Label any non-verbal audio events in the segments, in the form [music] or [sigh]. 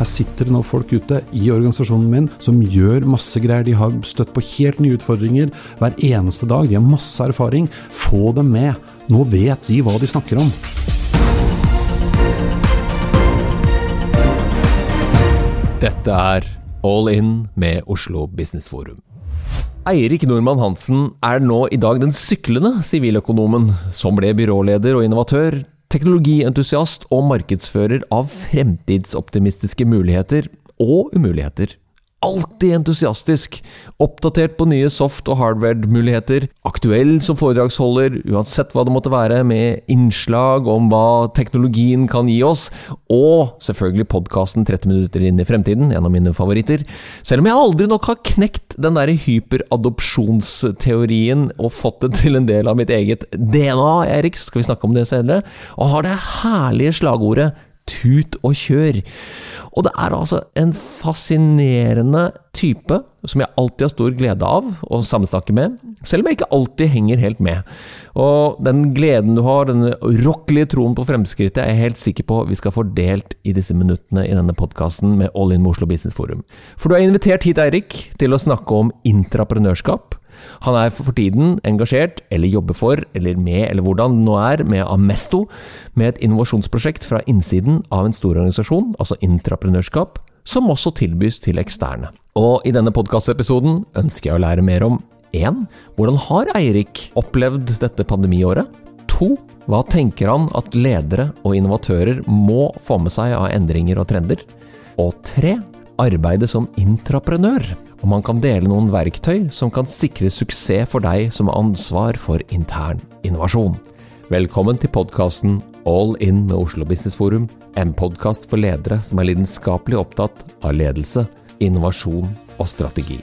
Her sitter det nå folk ute i organisasjonen min som gjør masse greier. De har støtt på helt nye utfordringer hver eneste dag. De har masse erfaring. Få dem med. Nå vet de hva de snakker om. Dette er All In med Oslo Business Forum. Eirik Nordmann Hansen er nå i dag den syklende siviløkonomen som ble byråleder og innovatør, teknologientusiast og markedsfører av fremtidsoptimistiske muligheter og umuligheter alltid entusiastisk, oppdatert på nye soft- og hardware-muligheter, aktuell som foredragsholder, uansett hva det måtte være, med innslag om hva teknologien kan gi oss, og selvfølgelig podkasten 30 minutter inn i fremtiden, en av mine favoritter. Selv om jeg aldri nok har knekt den derre hyperadopsjonsteorien og fått det til en del av mitt eget DNA, Erik, skal vi snakke om det senere, og har det herlige slagordet tut og kjør. Og det er altså en fascinerende type som jeg alltid har stor glede av å samsnakke med, selv om jeg ikke alltid henger helt med. Og den gleden du har, denne urokkelige troen på fremskrittet, er jeg helt sikker på vi skal få delt i disse minuttene i denne podkasten med All In Oslo Business Forum. For du er invitert hit, Eirik, til å snakke om intraprenørskap han er for tiden engasjert, eller jobber for, eller med, eller hvordan det nå er, med Amesto, med et innovasjonsprosjekt fra innsiden av en stor organisasjon, altså intraprenørskap, som også tilbys til eksterne. Og i denne podkastepisoden ønsker jeg å lære mer om 1. Hvordan har Eirik opplevd dette pandemiåret? 2. Hva tenker han at ledere og innovatører må få med seg av endringer og trender? Og 3. Arbeidet som intraprenør og man kan dele noen verktøy som kan sikre suksess for deg som har ansvar for intern innovasjon. Velkommen til podkasten All In med Oslo Business Forum, en podkast for ledere som er lidenskapelig opptatt av ledelse, innovasjon og strategi.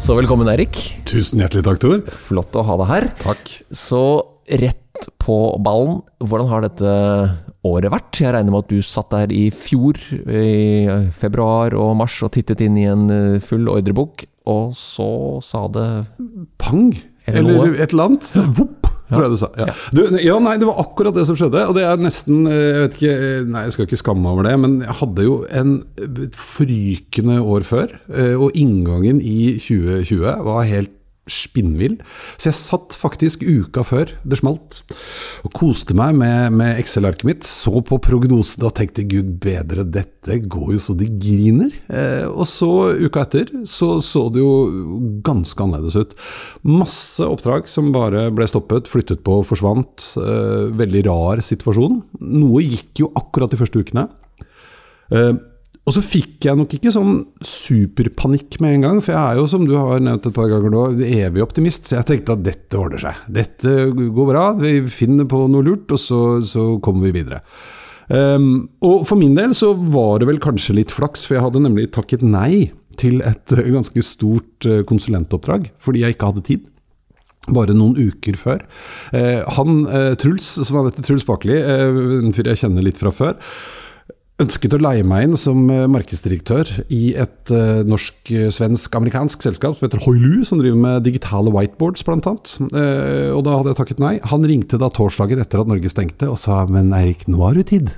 Så velkommen, Erik. Tusen hjertelig takk, Tor. Flott å ha deg her. Takk. Så rett på ballen, hvordan har dette året vært? Jeg regner med at du satt der i fjor, i februar og mars, og tittet inn i en eh, full ordrebok, og så sa det Pang! Eller, eller et eller annet. Vopp! tror jeg du sa. Ja. Du, ja. nei, det var akkurat det som skjedde. Og det er nesten eh, Jeg vet ikke, eh, nei, jeg skal ikke skamme meg over det, men jeg hadde jo en frykende år før. Og inngangen i 2020 var helt spinnvill. Så jeg satt faktisk uka før det smalt og koste meg med, med Excel-arket mitt. Så på prognosen og tenkte gud bedre, dette går jo så de griner. Eh, og så, uka etter, så så det jo ganske annerledes ut. Masse oppdrag som bare ble stoppet, flyttet på, forsvant. Eh, veldig rar situasjon. Noe gikk jo akkurat de første ukene. Eh, og så fikk jeg nok ikke sånn superpanikk med en gang, for jeg er jo, som du har nevnt et par ganger nå, evig optimist. Så jeg tenkte at dette ordner seg. Dette går bra, vi finner på noe lurt, og så, så kommer vi videre. Um, og for min del så var det vel kanskje litt flaks, for jeg hadde nemlig takket nei til et [laughs] ganske stort eh, konsulentoppdrag, fordi jeg ikke hadde tid bare noen uker før. Eh, han, eh, Truls, som han heter Truls Bakli, eh, en fyr jeg kjenner litt fra før, ønsket å leie meg inn som eh, markedsdirektør i et uh, norsk-svensk-amerikansk selskap som heter Hoilu, som driver med digitale whiteboards, blant annet. Og da hadde jeg takket nei. Han ringte da torsdagen etter at Norge stengte og sa 'men Eirik, nå har du tid'.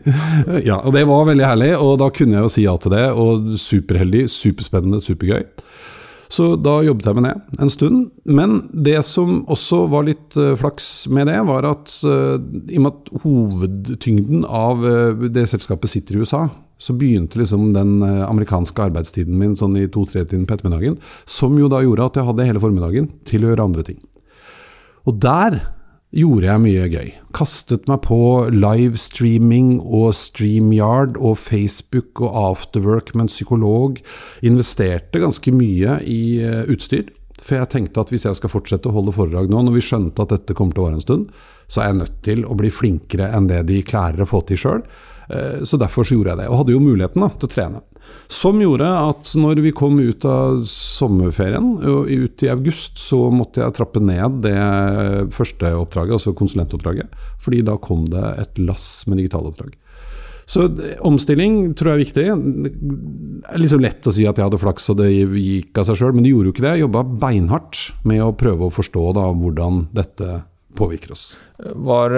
[laughs] ja, og det var veldig herlig, og da kunne jeg jo si ja til det. Og superheldig, superspennende, supergøy. Så da jobbet jeg med det en stund. Men det som også var litt uh, flaks med det, var at uh, i og med at hovedtyngden av uh, det selskapet sitter i USA, så begynte liksom den amerikanske arbeidstiden min sånn i to-tre-tiden på ettermiddagen. Som jo da gjorde at jeg hadde hele formiddagen til å gjøre andre ting. Og der gjorde jeg mye gøy. Kastet meg på livestreaming og StreamYard og Facebook og Afterwork med en psykolog. Investerte ganske mye i eh, utstyr. For jeg tenkte at hvis jeg skal fortsette å holde foredrag nå, når vi skjønte at dette kommer til å vare en stund, så er jeg nødt til å bli flinkere enn det de klarer å få til sjøl. Eh, så derfor så gjorde jeg det, og hadde jo muligheten da, til å trene. Som gjorde at når vi kom ut av sommerferien, ut i august, så måtte jeg trappe ned det første oppdraget, altså konsulentoppdraget. Fordi da kom det et lass med digitaloppdrag. Så omstilling tror jeg er viktig. Det er liksom lett å si at jeg hadde flaks og det gikk av seg sjøl, men det gjorde jo ikke det. Jeg jobba beinhardt med å prøve å forstå da hvordan dette påvirker oss. Var,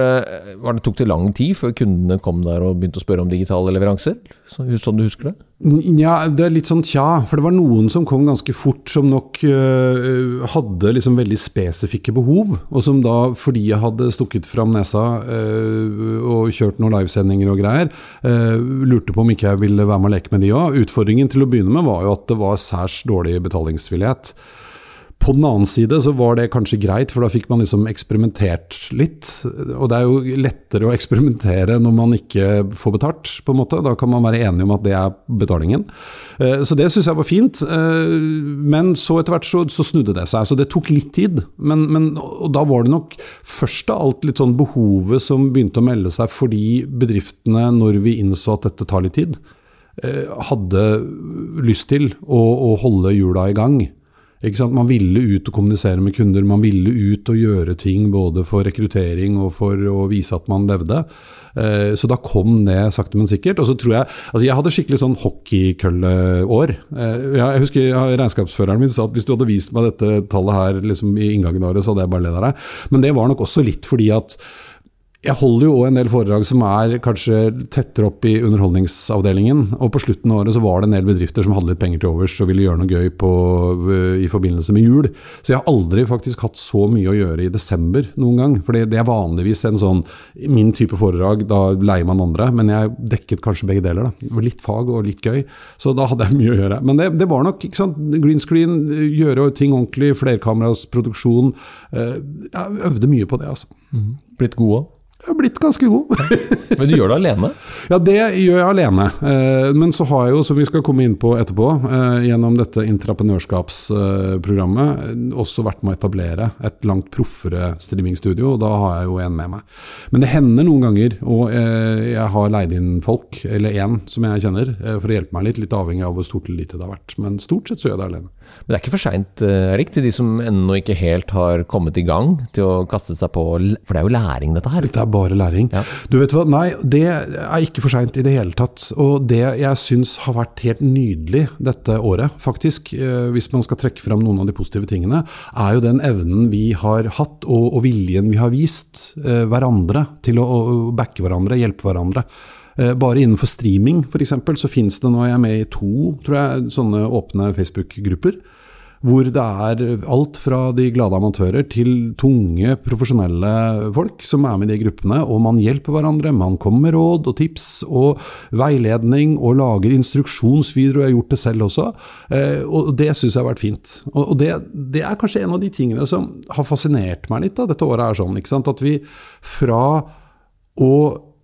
var, det tok det lang tid før kundene kom der og begynte å spørre om digitale leveranser? Sånn du husker det? Ja, det er litt sånn tja. For det var noen som kom ganske fort, som nok øh, hadde liksom veldig spesifikke behov. Og som da, fordi jeg hadde stukket fram nesa øh, og kjørt noen livesendinger og greier, øh, lurte på om ikke jeg ville være med og leke med de òg. Utfordringen til å begynne med var jo at det var særs dårlig betalingsvillighet. På den annen side så var det kanskje greit, for da fikk man liksom eksperimentert litt. Og det er jo lettere å eksperimentere når man ikke får betalt, på en måte. Da kan man være enig om at det er betalingen. Eh, så det syns jeg var fint. Eh, men så etter hvert så, så, snudde det seg. Så det tok litt tid. Men, men, og da var det nok først av alt litt sånn behovet som begynte å melde seg fordi bedriftene, når vi innså at dette tar litt tid, eh, hadde lyst til å, å holde hjula i gang. Man ville ut og kommunisere med kunder, man ville ut og gjøre ting både for rekruttering og for å vise at man levde. Eh, så da kom det sakte, men sikkert. Og så tror Jeg altså jeg hadde skikkelig sånn hockeykølleår. Eh, jeg husker regnskapsføreren min sa at hvis du hadde vist meg dette tallet her liksom i inngangen av året, så hadde jeg bare ledd av deg. Men det var nok også litt fordi at jeg holder jo òg en del foredrag som er kanskje tettere opp i underholdningsavdelingen. Og på slutten av året så var det en del bedrifter som hadde litt penger til overs og ville gjøre noe gøy på, øh, i forbindelse med jul. Så jeg har aldri faktisk hatt så mye å gjøre i desember noen gang. For det er vanligvis en sånn min type foredrag, da leier man andre. Men jeg dekket kanskje begge deler. da. Det var litt fag og litt gøy. Så da hadde jeg mye å gjøre. Men det, det var nok ikke sant, green screen, gjøre ting ordentlig, flerkameras produksjon. Øh, jeg øvde mye på det, altså. Mm. Blitt god òg? Jeg har blitt ganske god. [laughs] men du gjør det alene? Ja, det gjør jeg alene. Eh, men så har jeg jo, som vi skal komme inn på etterpå, eh, gjennom dette intraprenørskapsprogrammet, også vært med å etablere et langt proffere streamingstudio, og da har jeg jo en med meg. Men det hender noen ganger, og eh, jeg har leid inn folk, eller én som jeg kjenner, for å hjelpe meg litt, litt avhengig av hvor stort eller lite det har vært. Men stort sett så gjør jeg det alene. Men det er ikke for seint, Erik, til de som ennå ikke helt har kommet i gang til å kaste seg på For det er jo læring, dette her. Det er bare læring. Ja. Du vet hva, Nei, det er ikke for seint i det hele tatt. Og det jeg syns har vært helt nydelig dette året, faktisk, eh, hvis man skal trekke fram noen av de positive tingene, er jo den evnen vi har hatt, og, og viljen vi har vist eh, hverandre til å, å backe hverandre, hjelpe hverandre. Eh, bare innenfor streaming f.eks. så finnes det nå, jeg er med i to tror jeg, sånne åpne Facebook-grupper hvor det er alt fra de glade amatører til tunge, profesjonelle folk som er med i de gruppene. Og man hjelper hverandre, man kommer med råd og tips og veiledning og lager instruksjonsvideoer. Jeg har gjort det selv også, eh, og det syns jeg har vært fint. Og det, det, er kanskje en av de tingene som har fascinert meg litt. Da. Dette året er sånn, at vi fra å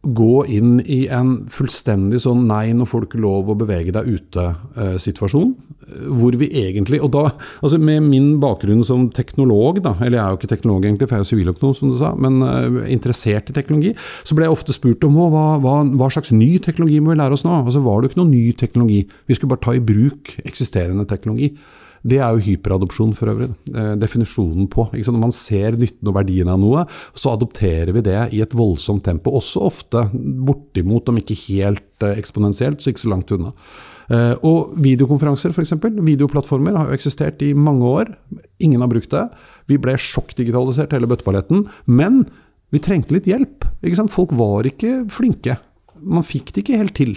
gå inn i en fullstendig sånn nei, når folk ikke lov å bevege deg ute-situasjon. Eh, hvor vi egentlig Og da, altså med min bakgrunn som teknolog, da, eller jeg er jo ikke teknolog egentlig, for jeg er jo siviløkonom, som du sa, men uh, interessert i teknologi, så ble jeg ofte spurt om hva, hva, hva, slags ny teknologi må vi lære oss nå? Altså Var det jo ikke noe ny teknologi? Vi skulle bare ta i bruk eksisterende teknologi. Det er jo hyperadopsjon for øvrig. Definisjonen på. Når man ser nytten og verdien av noe, så adopterer vi det i et voldsomt tempo. Også ofte bortimot, om ikke helt eh, eksponentielt, så ikke så langt unna. Eh, og videokonferanser, f.eks. Videoplattformer har jo eksistert i mange år. Ingen har brukt det. Vi ble sjokkdigitalisert, hele bøtteballetten. Men vi trengte litt hjelp. Folk var ikke flinke. Man fikk det ikke helt til.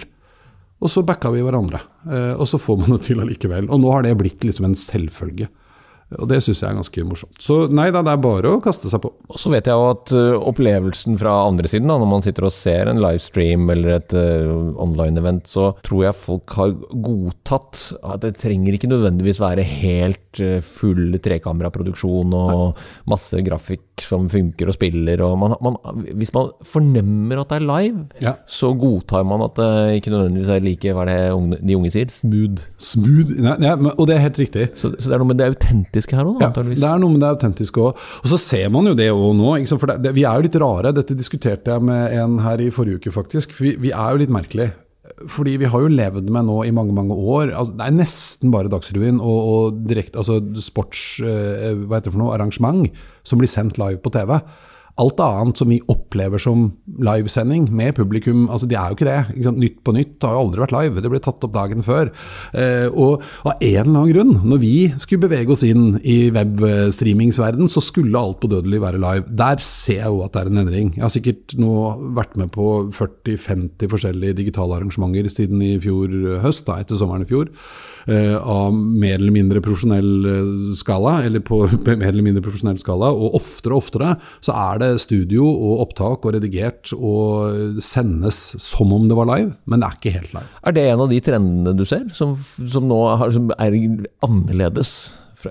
Og så backa vi hverandre. Eh, og så får man det til allikevel. Og nå har det blitt liksom en selvfølge. Og det syns jeg er ganske morsomt. Så nei da, det er bare å kaste seg på. Og så vet jeg jo at uh, opplevelsen fra andre siden, da, når man sitter og ser en livestream eller et uh, online-event, så tror jeg folk har godtatt at det trenger ikke nødvendigvis være helt uh, full trekameraproduksjon og nei. masse grafikk som funker og spiller. Og man, man, hvis man fornemmer at det er live, ja. så godtar man at det ikke nødvendigvis er like hva er det unge, de unge sier, smooth. Smooth, nei, nei, og det er helt riktig. Så, så det er noe med det autentisk autentiske her òg, ja. Det er noe med det autentiske òg. Og så ser man jo det òg nå. For det, det, vi er jo litt rare. Dette diskuterte jeg med en her i forrige uke, faktisk. Vi, vi er jo litt merkelige. Fordi vi har jo levd med nå i mange mange år altså, Det er nesten bare Dagsrevyen og, og direkte altså sports... Eh, hva heter det for noe? Arrangement som blir sendt live på TV Alt annet som vi opplever som livesending med publikum, altså det er jo ikke det. Ikke nytt på nytt har jo aldri vært live, det ble tatt opp dagen før. Eh, og av en eller annen grunn, når vi skulle bevege oss inn i webstreamingsverden, så skulle alt på Dødelig være live. Der ser jeg jo at det er en endring. Jeg har sikkert nå vært med på 40-50 forskjellige digitale arrangementer siden i fjor høst, da, etter sommeren i fjor. Eh, av mer eller mindre profesjonell eh, skala, eller på [laughs] mer eller mindre profesjonell skala. Og oftere og oftere så er det studio og opptak og redigert og sendes som om det var live, men det er ikke helt live. Er det en av de trendene du ser, som, som nå har, som er annerledes?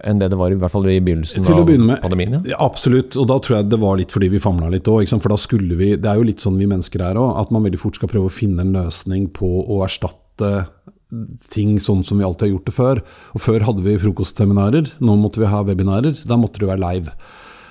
enn det det var i hvert fall i begynnelsen Til av med, pandemien? Ja. Absolutt, og da tror jeg det var litt fordi vi famla litt òg. For da skulle vi Det er jo litt sånn vi mennesker er òg, at man veldig fort skal prøve å finne en løsning på å erstatte ting sånn som vi alltid har gjort det før. Og Før hadde vi frokostseminarer, nå måtte vi ha webinarer. Da måtte det være live.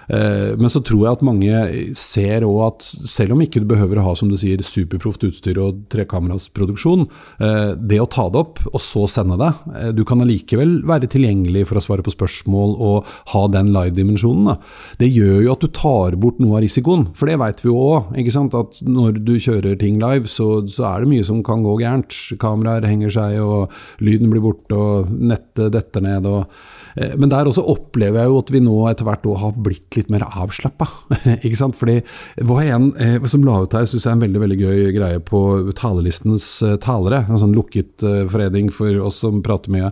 Eh, men så tror jeg at mange ser òg at selv om ikke du behøver å ha som du sier, superproft utstyr og trekameras produksjon, eh, det å ta det opp og så sende det eh, Du kan allikevel være tilgjengelig for å svare på spørsmål og ha den live-dimensjonen. Det gjør jo at du tar bort noe av risikoen, for det vet vi jo òg. At når du kjører ting live, så, så, er det mye som kan gå gærent. Kameraer henger seg, og lyden blir borte, og nettet detter ned. og men der også opplever jeg jo at vi nå etter hvert har blitt litt mer avslappa. [laughs] Fordi det var en eh, som la ut her, syns jeg er en veldig veldig gøy greie på talelistens eh, talere. En sånn lukket forening for oss som prater mye.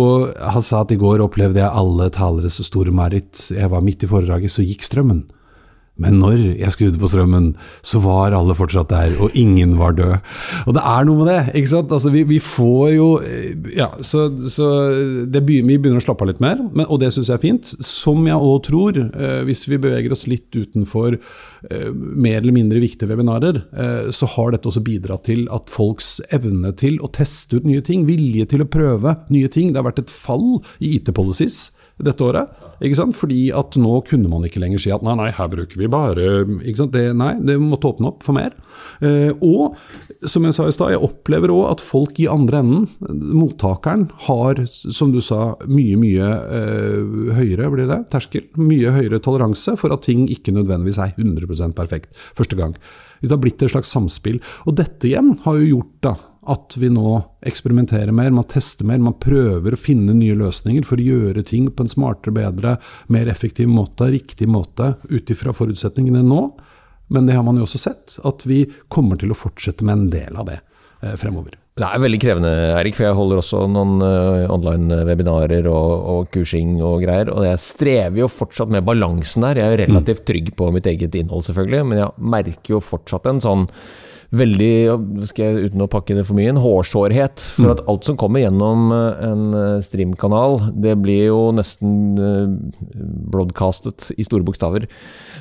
Og han sa at i går opplevde jeg alle taleres store mareritt. Jeg var midt i foredraget, så gikk strømmen. Men når jeg skrudde på strømmen, så var alle fortsatt der, og ingen var død. Og det er noe med det. ikke sant? Altså, vi, vi får jo eh, Ja, så, så begynner, vi begynner å slappe av litt mer, men, og det syns jeg er fint. Som jeg òg tror, eh, hvis vi beveger oss litt utenfor eh, mer eller mindre viktige webinarer, eh, så har dette også bidratt til at folks evne til å teste ut nye ting, vilje til å prøve nye ting Det har vært et fall i IT-policies dette året. Ikke sant? Fordi at nå kunne man ikke lenger si at nei, nei, her bruker vi bare ikke? Det, Nei, det måtte åpne opp for mer. Eh, og som jeg sa i stad, jeg opplever òg at folk i andre enden, mottakeren, har, som du sa, mye, mye eh, høyere blir det, terskel. Mye høyere toleranse for at ting ikke nødvendigvis er 100% perfekt første gang. Det har blitt et slags samspill. Og dette igjen har jo gjort da at vi nå eksperimenterer mer, man tester mer, man prøver å finne nye løsninger for å gjøre ting på en smartere, bedre, mer effektiv måte, riktig måte, ut ifra forutsetningene nå. Men det har man jo også sett, at vi kommer til å fortsette med en del av det eh, fremover. Det er veldig krevende, Erik, for jeg holder også noen uh, online-webinarer og, og, kursing og greier. Og jeg strever jo fortsatt med balansen der. Jeg er jo relativt trygg på mitt eget innhold, selvfølgelig, men jeg merker jo fortsatt en sånn veldig, skal jeg, uten å pakke det for mye, en hårsårhet. For at alt som kommer gjennom eh, en eh, streamkanal, det blir jo nesten eh, broadcastet i store bokstaver.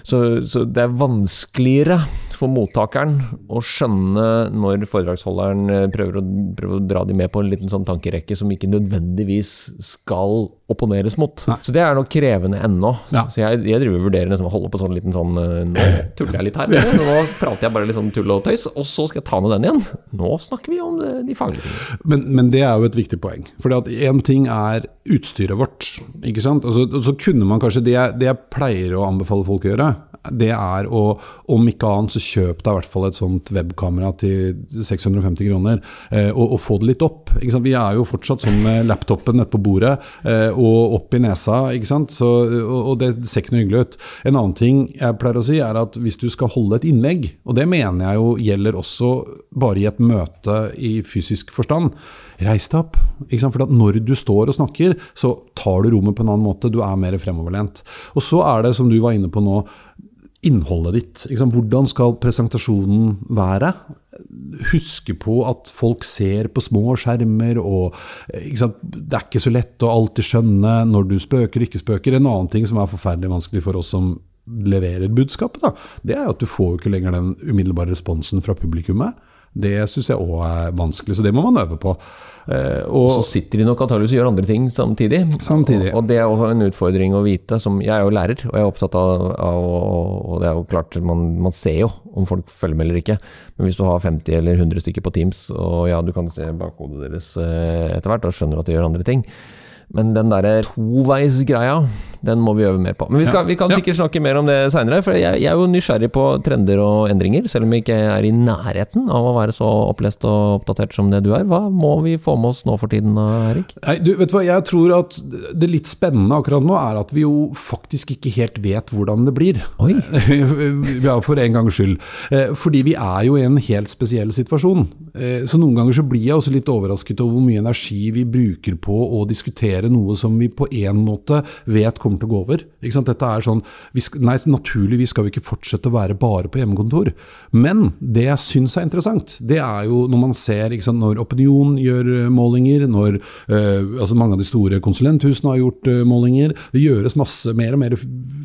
Så, så det er vanskeligere for mottakeren å skjønne når foredragsholderen prøver å, prøver å dra de med på en liten sånn tankerekke som ikke nødvendigvis skal opponeres mot. Nei. Så det er nok krevende ennå. Ja. Så jeg, jeg driver og vurderer liksom å holde på sånn liten sånn Nå tuller jeg litt her, nå prater jeg bare litt sånn tull og tøys, og så skal jeg ta ned den igjen. Nå snakker vi om det, de faglige tingene. Men, men, det er jo et viktig poeng. For én ting er utstyret vårt. ikke sant? Og så, og så kunne man kanskje det det jeg pleier å anbefale folk å gjøre, det er å, om ikke annet, så kjøp deg i hvert fall et sånt webkamera til 650 kroner, eh, og, og, få det litt opp. Vi er jo fortsatt sånn med laptopen nede på bordet eh, og opp i nesa? Så, og, og, det ser ikke noe hyggelig ut. En annen ting jeg pleier å si, er at hvis du skal holde et innlegg, og det mener jeg jo gjelder også bare i et møte i fysisk forstand, reis deg opp. For når du står og snakker, så tar du rommet på en annen måte. Du er mer fremoverlent. Og så er det, som du var inne på nå, innholdet ditt. Hvordan skal presentasjonen være? Huske på at folk ser på små skjermer, og det er ikke så lett å alltid skjønne når du spøker, ikke spøker. En annen ting som er forferdelig vanskelig for oss som leverer budskapet, da, det er at du får jo ikke lenger den umiddelbare responsen fra publikummet. Det syns jeg òg er vanskelig, så det må man øve på. Eh, og, så sitter de nok antakeligvis og gjør andre ting samtidig. samtidig. Og, det er også en utfordring å vite. Som, jeg er jo lærer, og jeg er opptatt av, av og det er jo klart, man, man, ser jo om folk følger med eller ikke. Men hvis du har 50 eller 100 stykker på Teams, og ja, du kan se bakhodet deres eh, etter hvert og skjønner at de gjør andre ting. Men den derre toveisgreia, Den må vi øve mer på. Men vi, skal, vi kan sikkert snakke mer om det seinere, for jeg, jeg, er jo nysgjerrig på trender og endringer, selv om vi ikke er i nærheten av å være så opplest og oppdatert som det du er. Hva må vi få med oss nå for tiden, Erik? Nei, du, vet du hva, jeg tror at det litt spennende akkurat nå er at vi jo faktisk ikke helt vet hvordan det blir. Oi. [laughs] ja, for en gangs skyld. Eh, fordi vi er jo i en helt spesiell situasjon. Eh, så noen ganger så blir jeg også litt overrasket over hvor mye energi vi bruker på å diskutere noe som vi på en måte vet kommer til å gå over. Dette er sånn, skal, nei, Naturligvis skal vi ikke fortsette å være bare på hjemmekontor. Men det jeg syns er interessant, det er jo når man ser sant, når Opinion gjør eh, målinger, når uh, altså mange av de store konsulenthusene har gjort uh, målinger, det gjøres masse mer og mer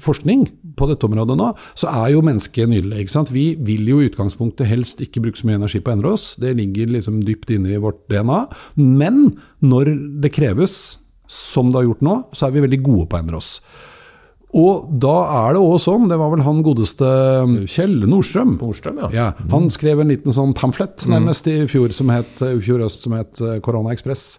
forskning på dette området nå, så er jo mennesket nydelig. ikke sant? Vi vil jo i utgangspunktet helst ikke bruke så mye energi på å endre oss. Det ligger liksom dypt inne i vårt DNA. Men når det kreves, som det har gjort nå, så er vi veldig gode på å endre oss. Og da er det òg sånn, det var vel han godeste Kjell Nordstrøm. Nordstrøm ja. ja. Han skrev en liten sånn pamflett nærmest i fjor, som het, fjor øst som het Korona Ekspress.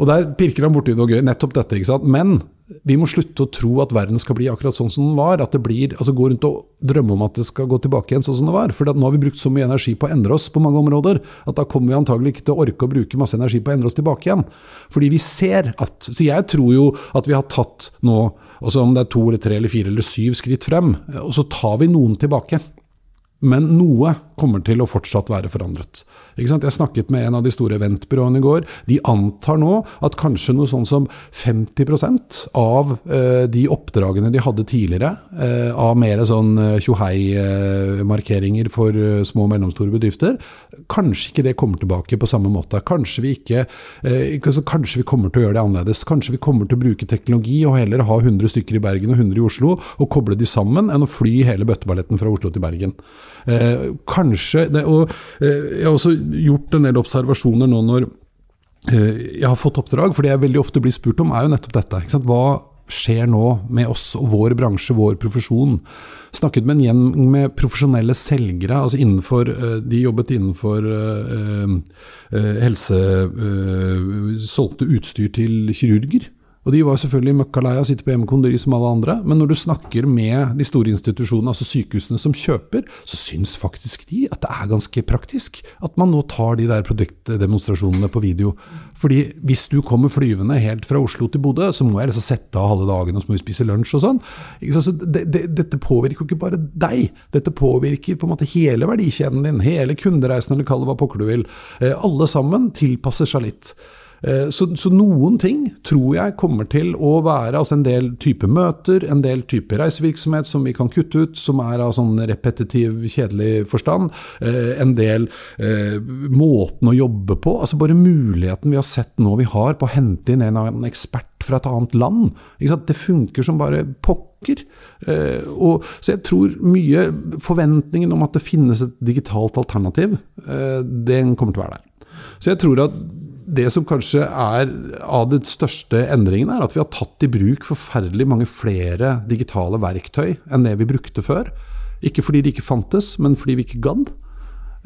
Og der pirker han borti noe gøy, nettopp dette. ikke sant? Men vi må slutte å tro at verden skal bli akkurat sånn som den var. At det blir, altså Gå rundt og drømme om at det skal gå tilbake igjen sånn som det var. For nå har vi brukt så mye energi på å endre oss på mange områder at da kommer vi antagelig ikke til å orke å bruke masse energi på å endre oss tilbake igjen. Fordi vi ser at Så jeg tror jo at vi har tatt nå, også om det er to eller tre eller fire eller syv skritt frem, og så tar vi noen tilbake. Men noe kommer til å fortsatt være forandret. Jeg snakket med en av de store eventbyråene i går. De antar nå at kanskje noe sånn som 50 av eh, de oppdragene de hadde tidligere, eh, av mer sånn eh, tjohei-markeringer for eh, små og mellomstore bedrifter, kanskje ikke det kommer tilbake på samme måte. Kanskje vi ikke eh, Kanskje vi kommer til å gjøre det annerledes. Kanskje vi kommer til å bruke teknologi og heller ha 100 stykker i Bergen og 100 i Oslo, og koble de sammen, enn å fly hele bøtteballetten fra Oslo til Bergen. Eh, kanskje det, og eh, Jeg har også gjort en del observasjoner nå når eh, jeg har fått oppdrag, for det jeg veldig ofte blir spurt om, er jo nettopp dette. Hva skjer nå med oss og vår bransje, vår profesjon? Snakket med en gjeng med profesjonelle selgere. altså innenfor, De jobbet innenfor helse... Solgte utstyr til kirurger. Og de var selvfølgelig møkkalei av å sitte på hjemmekontor som alle andre, men når du snakker med de store institusjonene, altså sykehusene som kjøper, så syns faktisk de at det er ganske praktisk at man nå tar de der produktdemonstrasjonene på video. Fordi hvis du kommer flyvende helt fra Oslo til Bodø, så må jeg liksom sette av halve dagen og så må vi spise lunsj og sånn. Så det, det, dette påvirker jo ikke bare deg, dette påvirker på en måte hele verdikjeden din, hele kundereisen eller kall det hva pokker du vil. Eh, alle sammen tilpasser seg litt. Eh, så, så, noen ting tror jeg kommer til å være altså en del type møter, en del type reisevirksomhet som vi kan kutte ut, som er av sånn repetitiv, kjedelig forstand. Eh, en del eh, måten å jobbe på. altså Bare muligheten vi har sett nå vi har på å hente inn en, en ekspert fra et annet land. Det funker som bare pokker. Eh, og, så jeg tror mye Forventningen om at det finnes et digitalt alternativ, eh, den kommer til å være der. Så jeg tror at det som kanskje er av den største endringen, er at vi har tatt i bruk forferdelig mange flere digitale verktøy enn det vi brukte før. Ikke fordi de ikke fantes, men fordi vi ikke gadd.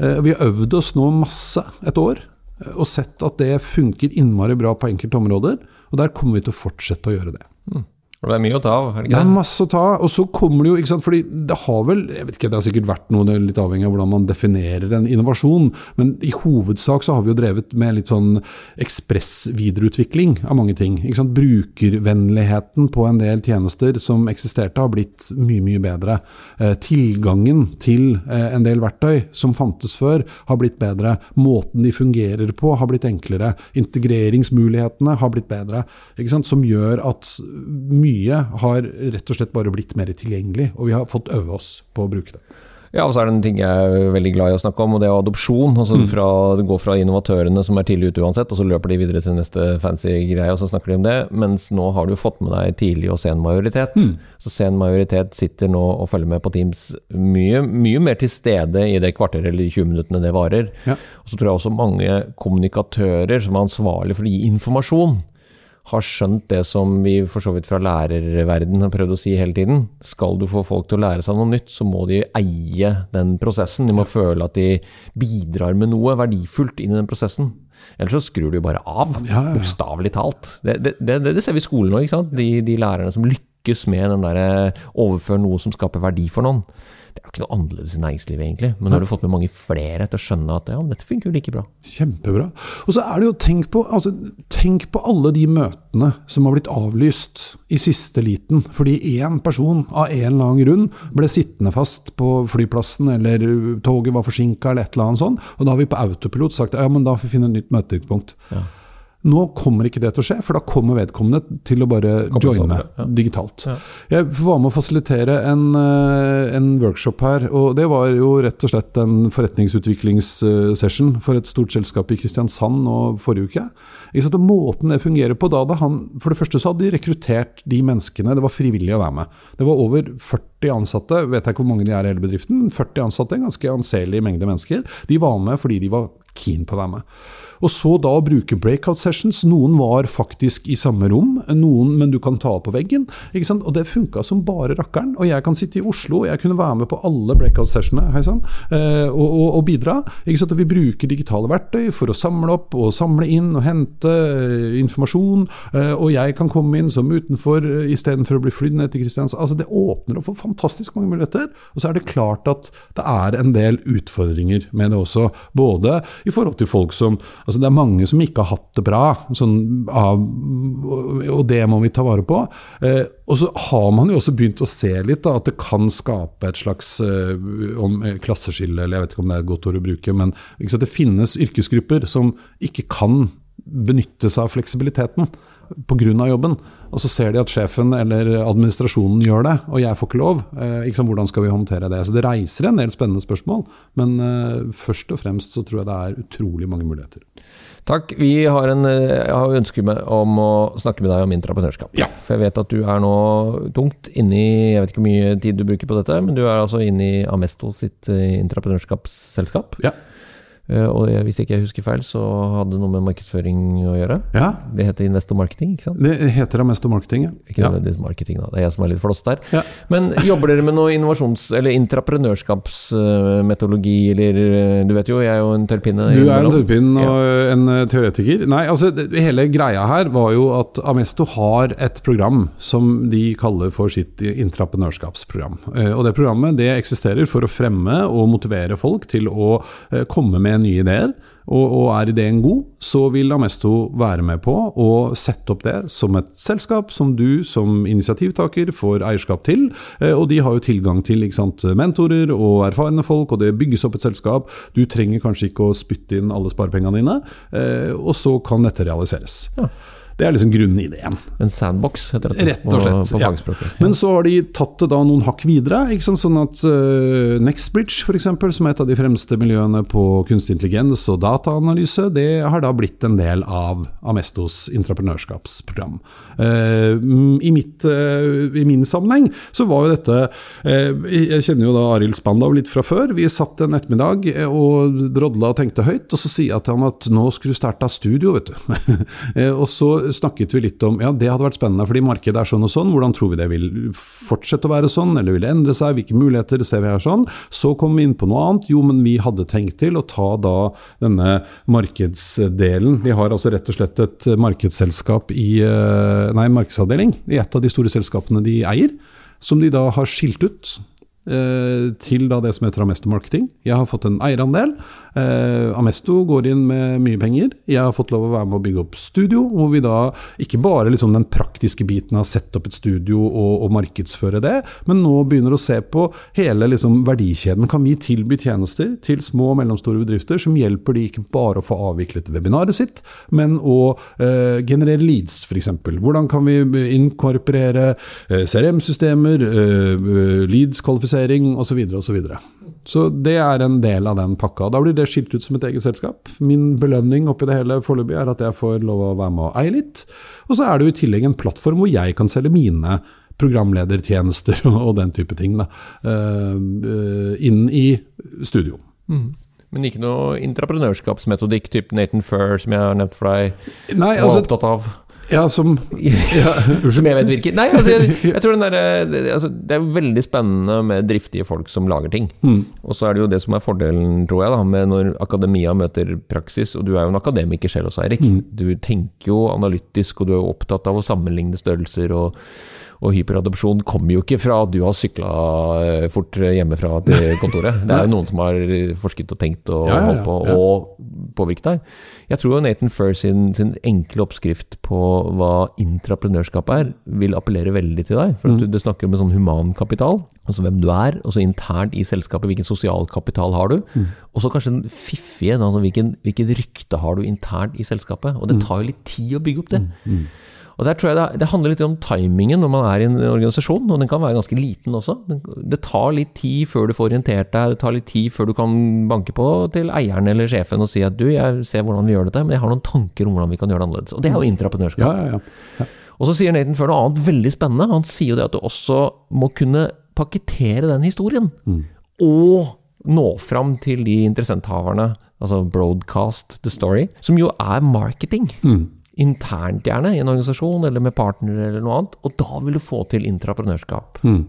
Eh, vi har øvd oss nå masse et år, eh, og sett at det funker innmari bra på enkelte områder. Og der kommer vi til å fortsette å gjøre det. Mm. Det er mye å ta av? er det? Det er masse å ta av. Og så kommer det jo ikke sant, fordi det har vel jeg vet ikke, Det har sikkert vært noe, det er litt avhengig av hvordan man definerer en innovasjon, men i hovedsak så har vi jo drevet med litt sånn ekspress-videreutvikling av mange ting. ikke sant, Brukervennligheten på en del tjenester som eksisterte, har blitt mye, mye bedre. Eh, tilgangen til eh, en del verktøy som fantes før, har blitt bedre. Måten de fungerer på, har blitt enklere. Integreringsmulighetene har blitt bedre. ikke sant, Som gjør at mye mye har rett og slett bare blitt mer tilgjengelig, og vi har fått øve oss på å bruke det. Ja, og så er det en ting jeg er veldig glad i å snakke om, og det er adopsjon. altså mm. fra, Det går fra innovatørene som er tidlig ute uansett, og så løper de videre til neste fancy greie, og så snakker de om det. Mens nå har du fått med deg tidlig og sen majoritet. Mm. Så sen majoritet sitter nå og følger med på Teams mye, mye mer til stede i det kvarteret eller de 20 minuttene det varer. Ja. Og så tror jeg også mange kommunikatører som er ansvarlig for å gi informasjon, har skjønt det som vi for så vidt fra lærerverden har prøvd å si hele tiden. Skal du få folk til å lære seg noe nytt, så må de eie den prosessen. De må føle at de bidrar med noe verdifullt inn i den prosessen. Ellers så skrur du bare av, ja, bokstavelig talt. Det, det, det, det, ser vi i skolen nå. De, de, lærerne som lykkes lykkes med den derre overfør noe som skaper verdi for noen. Det er jo ikke noe annerledes i næringslivet, egentlig. Men nå har du fått med mange flere til å skjønne at ja, dette funker jo like bra. Kjempebra. Og så er det jo, tenk på, altså, tenk på alle de møtene som har blitt avlyst i siste liten fordi én person av en eller annen grunn ble sittende fast på flyplassen, eller toget var forsinka, eller et eller annet sånt. Og da har vi på autopilot sagt ja, men da får vi finne et nytt møtetidspunkt. Ja. Nå kommer ikke det til å skje, for da kommer vedkommende til å bare joine ja. digitalt. Ja. Jeg var med å fasilitere en, eh, en, workshop her, og det var jo rett og slett en forretningsutviklingssession for et stort selskap i Kristiansand nå forrige uke. Og måten det fungerer på da, da han, For det første så hadde de rekruttert de menneskene, det var frivillig å være med. Det var over 40 ansatte, vet jeg ikke hvor mange de er i hele bedriften, 40 ansatte, en ganske anselig mengde mennesker. De var med fordi de var keen på å være med. Og så da å bruke breakout sessions. Noen var faktisk i samme rom, noen, men du kan ta på veggen. ikke sant? Og det funka som bare rakkeren. Og jeg kan sitte i Oslo, og jeg kunne være med på alle breakout sessionene eh, og, og, og, bidra. ikke sant? Og vi bruker digitale verktøy for å samle opp og samle inn og hente eh, informasjon. Eh, og jeg kan komme inn som utenfor istedenfor å bli flydd ned til Kristiansand. Altså, det åpner opp for fantastisk mange muligheter. Og så er det klart at det er en del utfordringer med det også. Både i forhold til folk som Altså, det er mange som ikke har hatt det bra, sånn, av, og det må vi ta vare på. Eh, og så har man jo også begynt å se litt da, at det kan skape et slags eh, om, eh, klasseskille, eller jeg vet ikke om det er et godt ord å bruke, men det finnes yrkesgrupper som ikke kan benytte seg av fleksibiliteten pga. jobben. Og så ser de at sjefen eller administrasjonen gjør det, og jeg får ikke lov. Eh, ikke sant, hvordan skal vi håndtere det? Så det reiser en del spennende spørsmål. Men eh, først og fremst så tror jeg det er utrolig mange muligheter. Takk. Vi har en, eh, jeg har ønske om å snakke med deg om intraprenørskap. Ja. For jeg vet at du er nå tungt inni Jeg vet ikke hvor mye tid du bruker på dette, men du er altså inni Amesto sitt intraprenørskapsselskap. Ja. Eh, og hvis ikke jeg husker feil, så hadde det noe med markedsføring å gjøre. Ja. Det heter Investor Marketing, ikke sant? Det heter Investor Marketing, ja. Ikke nødvendigvis marketing, da. Det er jeg som er litt flåst der. Ja. Men jobber dere med noe innovasjons- eller intraprenørskapsmetodologi, eller eh, Du vet jo, jeg er jo en tørrpinne. Du er en tørrpinne og ja. en eh, teoretiker. Nei, altså hele greia her var jo at Amesto har et program som de kaller for sitt intraprenørskapsprogram. Og det programmet det eksisterer for å fremme og motivere folk til å komme med nye ideer, og, og, er ideen god, så vil Amesto være med på å sette opp det som et selskap som du som initiativtaker får eierskap til. Eh, og de har jo tilgang til sant, mentorer og erfarne folk, og det bygges opp et selskap. Du trenger kanskje ikke å spytte inn alle sparepengene dine, eh, og så kan dette realiseres. Ja. Det er liksom grunnideen. En sandbox, heter det. Rett og slett. På, på ja. Men så har de tatt det da noen hakk videre. Ikke sant? Sånn at uh, Nextbridge, f.eks., som er et av de fremste miljøene på kunstig intelligens og dataanalyse, det har da blitt en del av Amestos intraprenørskapsprogram. Uh, i, mitt, uh, I min sammenheng så var jo dette Jeg kjenner jo da Arild Spandau litt fra før. Vi satt en ettermiddag og drodla og tenkte høyt, og så sier jeg til ham at nå skulle du starte studio, vet du. [laughs] og så snakket vi litt om ja, det hadde vært spennende, fordi markedet er sånn og sånn. Hvordan tror vi det vil fortsette å være sånn, eller vil det endre seg? Hvilke muligheter ser vi her sånn? Så kom vi inn på noe annet. Jo, men vi hadde tenkt til å ta da denne markedsdelen. Vi har altså rett og slett et markedsselskap i eh, Nei, markedsavdeling i et av de store selskapene de eier, som de da har skilt ut til da det som heter Amesto Marketing. Jeg har fått en eierandel. Eh, Amesto går inn med mye penger. Jeg har fått lov å være med å bygge opp studio, hvor vi da ikke bare liksom den praktiske biten av å sette opp et studio og, og, markedsføre det, men nå begynner å se på hele liksom verdikjeden. Kan vi tilby tjenester til små og mellomstore bedrifter som hjelper de ikke bare å få avviklet webinaret sitt, men å eh, generere leads, f.eks. Hvordan kan vi inkorporere eh, CRM-systemer, eh, leads-kvalifisering osv. osv. Så så, så det er en del av den pakka. Da blir det skilt ut som et eget selskap. Min belønning oppi det hele foreløpig er at jeg får lov å være med og eie litt. Og så er det jo i tillegg en plattform hvor jeg kan selge mine programledertjenester [laughs] og den type ting da, uh, inn i studio. Mm. Men ikke noe intraprenørskapsmetodikk type Nathan Furr, som jeg har nevnt for deg, Nei, altså, opptatt av? Ja, som [laughs] ja, Som jeg vet virker. Nei, altså, jeg, jeg tror den der, det, altså, det er veldig spennende med driftige folk som lager ting. Mm. Og så er det jo det som er fordelen, tror jeg, da, med når akademia møter praksis. Og du er jo en akademiker selv også, Eirik. Mm. Du tenker jo analytisk, og du er jo opptatt av å sammenligne størrelser. og Og hyperadopsjon kommer jo ikke fra at du har sykla fort hjemmefra til kontoret. Det er jo noen som har forsket og tenkt og ja, ja, på ja. og påvirket deg. Jeg tror jo Nathan Furr sin, sin, enkle oppskrift på hva intraprenørskap er, vil appellere veldig til deg. For mm. du, det snakker om en sånn humankapital, altså hvem du er, og så internt i selskapet, hvilken sosial kapital har du? Mm. Og så kanskje den fiffige, altså hvilken, hvilket rykte har du internt i selskapet? Og det mm. tar jo litt tid å bygge opp det. Mm. Og der tror jeg det, det, handler litt om timingen når man er i en organisasjon, og den kan være ganske liten også. Det tar litt tid før du får orientert deg, det tar litt tid før du kan banke på til eieren eller sjefen og si at du, jeg ser hvordan vi gjør dette, men jeg har noen tanker om hvordan vi kan gjøre det annerledes. Og det er jo intraprenørskap. Ja, ja, ja. Og så sier Nathan før noe annet veldig spennende. Han sier jo det at du også må kunne pakkettere den historien. Mm. Og nå fram til de interessenthaverne, altså broadcast the story, som jo er marketing. Mm internt, gjerne, i en organisasjon eller med partnere eller noe annet. Og da vil du få til intraprenørskap. Mm.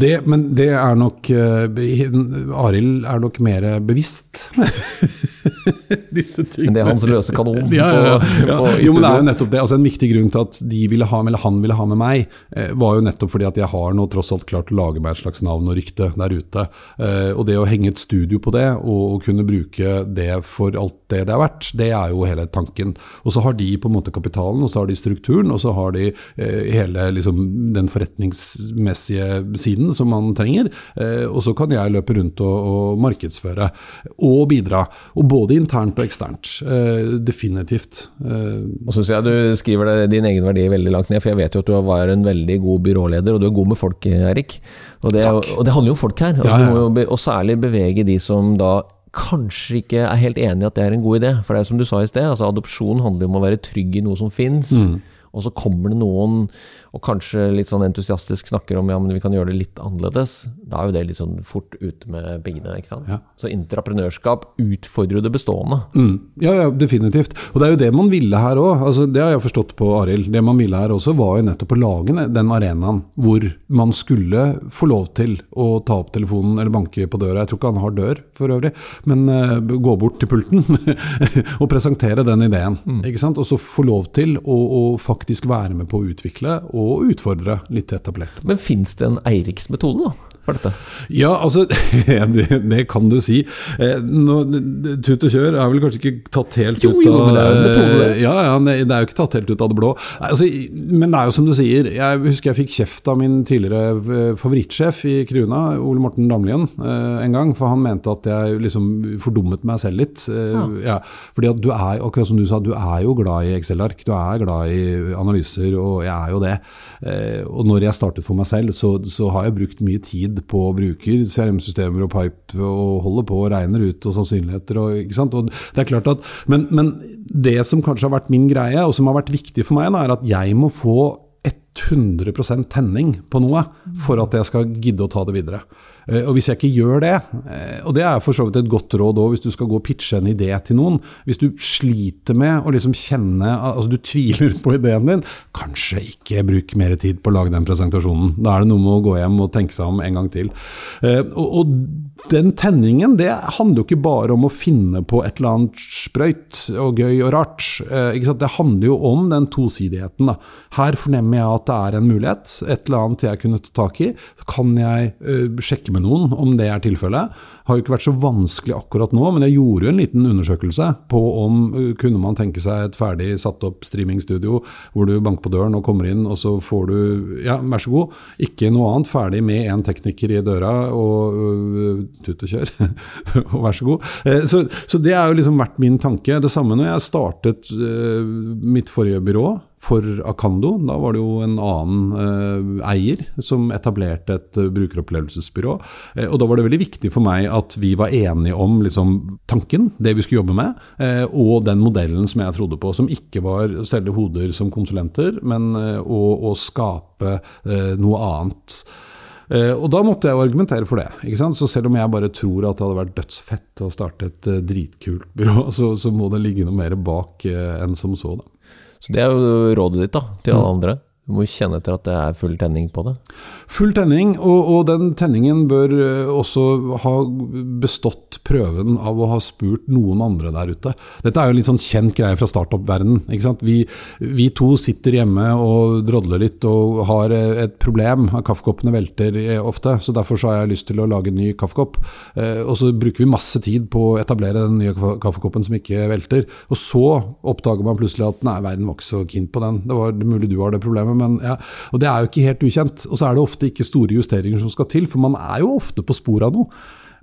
Det, men det er nok uh, Arild er nok mer bevisst [laughs] disse tingene. Men det er hans løse kanon ja, ja, ja. På, på, jo, men det er jo nettopp det. Altså, en viktig grunn til at de ville ha, eller han ville ha med meg, eh, var jo nettopp fordi at jeg har nå tross alt klart å lage meg et slags navn og rykte der ute. Eh, og det å henge et studio på det, og, og kunne bruke det for alt det det er verdt, det er jo hele tanken. Og så har de på en måte kapitalen, og så har de strukturen, og så har de eh, hele liksom, den forretningsmessige siden som man trenger. Eh, og så kan jeg løpe rundt og, og, markedsføre og bidra. Og både internt og eksternt. Eh, definitivt. Og så syns jeg du skriver din egen verdi veldig langt ned, for jeg vet jo at du var en veldig god byråleder, og du er god med folk, Erik. Og det, og det handler jo om folk her. Altså, ja, ja. Og særlig bevege de som da kanskje ikke er helt enig i at det er en god idé. For det er som du sa i sted, altså adopsjon handler jo om å være trygg i noe som fins. Mm. Og så kommer det noen og kanskje litt sånn entusiastisk snakker om ja, men vi kan gjøre det litt annerledes. Da er jo det litt sånn fort ute med pengene. ikke sant? Ja. Så intraprenørskap utfordrer jo det bestående. Mm. Ja, ja, definitivt. Og det er jo det man ville her òg. Altså, det har jeg forstått på Arild. Det man ville her også, var jo nettopp å lage den arenaen hvor man skulle få lov til å ta opp telefonen eller banke på døra. Jeg tror ikke han har dør for øvrig, men uh, gå bort til pulten [laughs] og presentere den ideen. Mm. ikke sant? Og så få lov til å, å faktisk være med på å utvikle og utfordre litt etablert. Men fins det en Eiriks-metode, da? For dette? Ja, altså [laughs] det, kan du si. Eh, nå, tut og kjør er vel kanskje ikke tatt helt jo, ut av Jo, men det er jo metode. Ja, ja, det er jo ikke tatt helt ut av det blå. Altså, men det er jo som du sier, jeg husker jeg fikk kjeft av min tidligere eh, favorittsjef i Kruna, Ole Morten Damlien, eh, en gang. For han mente at jeg liksom fordummet meg selv litt. Ja. Ja, fordi at du er, akkurat som du sa, du er jo glad i Excel-ark. Du er glad i analyser, og jeg er jo det. Og når jeg startet for meg selv, så, så har jeg brukt mye tid på bruker CRM-systemer og pipe og holder på og regner ut og sannsynligheter. Og, ikke sant? Og det er klart at, men, men, det som kanskje har vært min greie, og som har vært viktig for meg, da, er at jeg må få 100% tenning på noe for at jeg skal gidde å ta det videre. Eh, og hvis jeg ikke gjør det, eh, og det er for så vidt et godt råd òg hvis du skal gå og pitche en idé til noen Hvis du sliter med å liksom kjenne Altså du tviler på ideen din, kanskje ikke bruk mer tid på å lage den presentasjonen. Da er det noe med å gå hjem og tenke seg om en gang til. Eh, og, og den tenningen det handler jo ikke bare om å finne på et eller annet sprøyt og gøy og rart. Det handler jo om den tosidigheten. Da. Her fornemmer jeg at det er en mulighet, et eller annet jeg kunne ta tak i. Kan jeg uh, sjekke med noen om det er tilfellet. Har jo ikke vært så vanskelig akkurat nå, men jeg gjorde jo en liten undersøkelse på om uh, kunne man tenke seg et ferdig satt opp streamingstudio hvor du banker på døren og kommer inn, og så får du Ja, vær så god. Ikke noe annet. Ferdig med én tekniker i døra og uh, tut og kjør. [laughs] og vær så god. Så, så, det er jo liksom vært min tanke. Det samme når jeg startet mitt forrige byrå for Akando. Da var det jo en annen eh, eier som etablerte et uh, brukeropplevelsesbyrå. Eh, og da var det veldig viktig for meg at vi var enige om liksom, tanken, det vi skulle jobbe med, eh, og den modellen som jeg trodde på. Som ikke var å selge hoder som konsulenter, men eh, å, å, skape eh, noe annet. og da måtte jeg argumentere for det. ikke sant? Så selv om jeg bare tror at det hadde vært dødsfett å starte et dritkult byrå, [laughs] så, så, må det ligge noe mer bak enn som så. da. Så det er jo rådet ditt da, til alle andre. Du må kjenne etter at det er full tenning på det. Full tenning, og, og, den tenningen bør eh, også ha bestått prøven av å ha spurt noen andre der ute. Dette er jo en litt sånn kjent greie fra startup-verden. Vi, vi, to sitter hjemme og drodler litt og har eh, et problem. Kaffekoppene velter eh, ofte, så derfor så har jeg lyst til å lage en ny kaffekopp. Og så bruker vi masse tid på å etablere den nye kaffekoppen som ikke velter. Og så oppdager man plutselig at nei, verden var ikke så keen på den. Det var mulig du har det problemet men ja, og det er jo ikke helt ukjent. Og så er det ofte ikke store justeringer som skal til, for man er jo ofte på sporet av noe.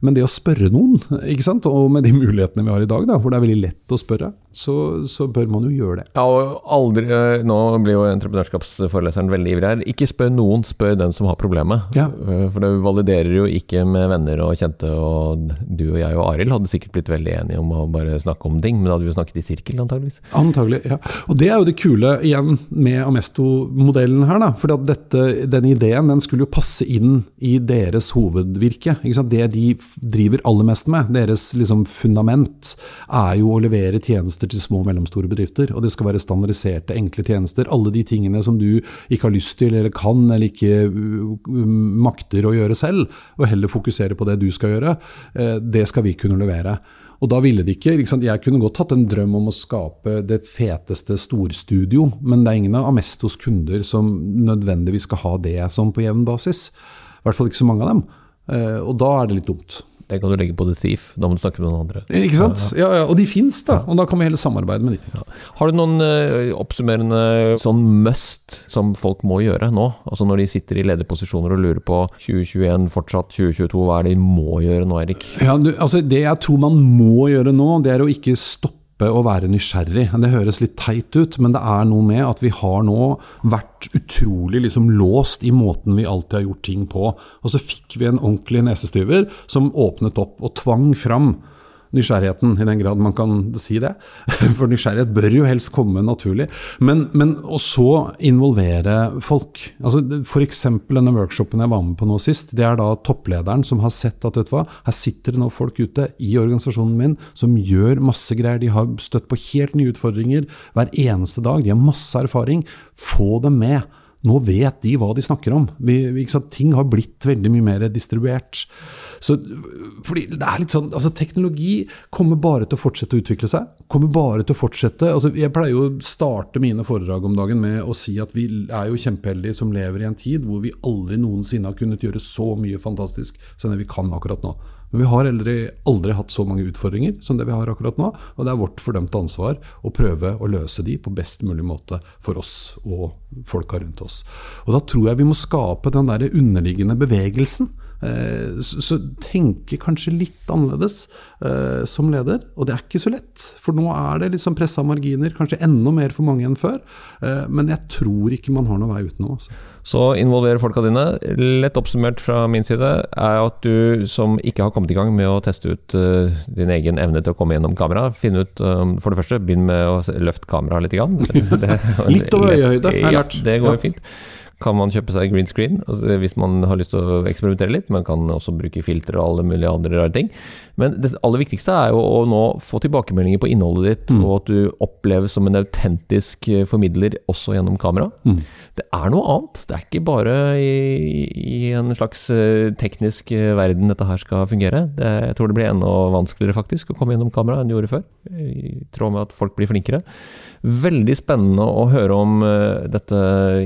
Men det å spørre noen, ikke sant? og med de mulighetene vi har i dag, da, hvor det er veldig lett å spørre, så, så, bør man jo gjøre det. Ja, og aldri, eh, Nå blir jo entreprenørskapsforeleseren veldig ivrig her. Ikke spør noen, spør den som har problemet. Ja. Eh, for det validerer jo ikke med venner og kjente, og du og jeg og Arild hadde sikkert blitt veldig enige om å bare snakke om ting, men da hadde vi jo snakket i sirkel, antageligvis. Antagelig, ja. Og det er jo det kule igjen med Amesto-modellen her, da. For denne ideen den skulle jo passe inn i deres hovedvirke. Ikke sant? Det de driver aller mest med, deres liksom fundament, er jo å levere tjenester til små og mellomstore bedrifter. Og det skal være standardiserte, enkle tjenester. Alle de tingene som du ikke har lyst til, eller kan, eller ikke uh, makter å gjøre selv, og heller fokusere på det du skal gjøre, eh, det skal vi kunne levere. Og da ville det ikke, ikke Jeg kunne godt hatt en drøm om å skape det feteste storstudio, men det er ingen av Amestos kunder som nødvendigvis skal ha det som på jevn basis. I hvert fall ikke så mange av dem. Eh, og da er det litt dumt. Det kan du legge på The Thief. Da må du snakke med noen andre. Ikke sant? Ja, ja. Og de fins, da. Og da kan vi heller samarbeide med de. Ja. Har du noen uh, oppsummerende sånn must som folk må gjøre nå? Altså når de sitter i lederposisjoner og lurer på 2021 fortsatt, 2022, hva er det de må gjøre nå, Erik? Ja, du, altså Det jeg tror man må gjøre nå, det er å ikke stoppe å være nysgjerrig. Det høres litt teit ut, men det er noe med at vi har nå vært utrolig liksom låst i måten vi alltid har gjort ting på. Og så fikk vi en ordentlig nesestyver som åpnet opp og tvang fram nysgjerrigheten, i den grad man kan si det. [laughs] For nysgjerrighet bør jo helst komme naturlig. Men, men så involvere folk. Altså F.eks. denne workshopen jeg var med på nå sist. Det er da topplederen som har sett at vet du hva, her sitter det nå folk ute i organisasjonen min som gjør masse greier. De har støtt på helt nye utfordringer hver eneste dag. De har masse erfaring. Få dem med. Nå vet de hva de snakker om. Vi, ting har blitt veldig mye mer distribuert. Så, fordi det er litt sånn, altså Teknologi kommer bare til å fortsette å utvikle seg. kommer bare til å fortsette, altså Jeg pleier jo å starte mine foredrag om dagen med å si at vi er jo kjempeheldige som lever i en tid hvor vi aldri noensinne har kunnet gjøre så mye fantastisk som det vi kan akkurat nå. Men vi har aldri, aldri, hatt så mange utfordringer som det vi har akkurat nå. Og det er vårt fordømte ansvar å prøve å løse de på best mulig måte for oss og folka rundt oss. Og da tror jeg vi må skape den der underliggende bevegelsen så tenke kanskje litt annerledes eh, som leder. Og det er ikke så lett, for nå er det liksom pressa marginer, kanskje enda mer for mange enn før. Eh, men jeg tror ikke man har noen vei utenom. Altså. Så involvere folka dine. Lett oppsummert fra min side er at du som ikke har kommet i gang med å teste ut din egen evne til å komme gjennom kamera, finn ut For det første, begynn med å løfte kameraet litt. Grann. [laughs] litt over øyehøyde, har jeg lært. Ja, det går jo fint kan man kjøpe seg green screen altså hvis man har lyst til å eksperimentere litt. Man kan også bruke filtre og alle mulige andre rare ting. Men det aller viktigste er jo å nå få tilbakemeldinger på innholdet ditt, mm. og at du oppleves som en autentisk eh, formidler også gjennom kamera. Mm. Det er noe annet. Det er ikke bare i, i en slags eh, teknisk eh, verden dette her skal fungere. Det, jeg tror det blir enda vanskeligere faktisk å komme gjennom kamera enn det gjorde før. I tråd med at folk blir flinkere. Veldig spennende å høre om uh, dette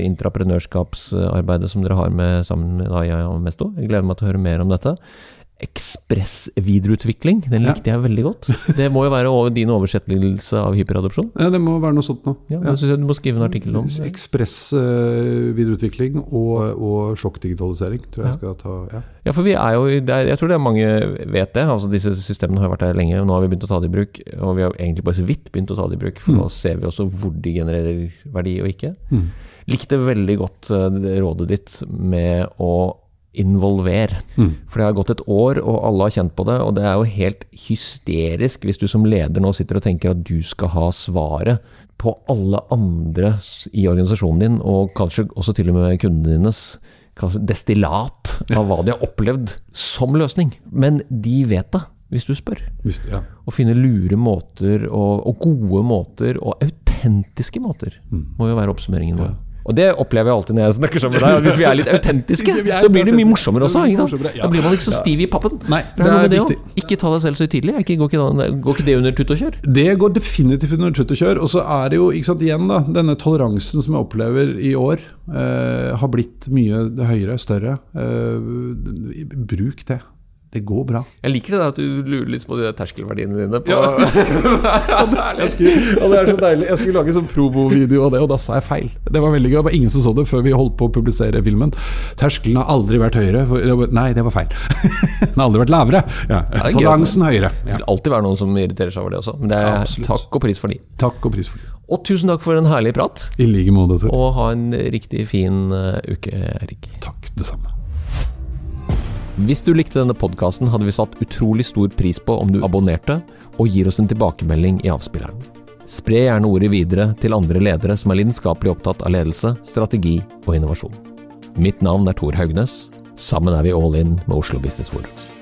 intraprenørskapsarbeidet som dere har med, sammen med Aya og Mesto. Jeg gleder meg til å høre mer om dette ekspressvidereutvikling. Den likte ja. jeg veldig godt. Det må jo være din oversettelse av hyperadopsjon? Ja, det må være noe sånt noe. Ja, ja. synes jeg du må skrive en artikkel om. Ekspressvidereutvikling og, og sjokkdigitalisering tror jeg ja. skal ta ja. ja, for vi er jo er, Jeg tror det er mange vet det. altså Disse systemene har vært der lenge. Nå har vi begynt å ta det i bruk. Og vi har egentlig bare så vidt begynt å ta det i bruk, for mm. nå ser vi også hvor de genererer verdi og ikke. Mm. Likte veldig godt uh, rådet ditt med å involver. Mm. For det har gått et år, og alle har kjent på det. Og det er jo helt hysterisk hvis du som leder nå sitter og tenker at du skal ha svaret på alle andre i organisasjonen din, og kanskje også til og med kundene dines destillat av hva de har opplevd som løsning. Men de vet det, hvis du spør. Hvis, ja. Å finne lure måter, og, og, gode måter, og autentiske måter, mm. må jo være oppsummeringen vår. Ja. Og det opplever jeg alltid når jeg snakker sammen med deg. Hvis vi er litt [laughs] autentiske, så blir det mye morsommere også. Da blir man ikke så stiv i pappen. Nei, det er viktig. Ikke ta deg selv så høytidelig. Går, går ikke det under tutt og kjør? Det går definitivt under tutt og kjør. Og så er det jo ikke sant, igjen da, denne toleransen som jeg opplever i år, eh, har blitt mye høyere, større. Eh, bruk det. Det går bra. Jeg liker det der at du lurer litt på de terskelverdiene dine. På ja. [laughs] [laughs] jeg skulle, og det er så deilig. Jeg skulle lage sånn promo-video av det, og da sa jeg feil. Det var veldig gøy. Det var ingen som så det før vi holdt på å publisere filmen. Terskelen har aldri vært høyere. Nei, det var feil. [laughs] Den har aldri vært lavere. Ja. Toleransen høyere. Ja. Det vil alltid være noen som irriterer seg over det også. Men det er Absolutt. takk og pris for de. Takk og pris for de. Og tusen takk for en herlig prat. I like måte. Og ha en riktig fin uh, uke, Erik. Takk, det samme. Hvis du likte denne podkasten, hadde vi satt utrolig stor pris på om du abonnerte og gir oss en tilbakemelding i avspilleren. Spre gjerne ordet videre til andre ledere som er lidenskapelig opptatt av ledelse, strategi og innovasjon. Mitt navn er Tor Haugnes. Sammen er vi all in med Oslo Business Forum.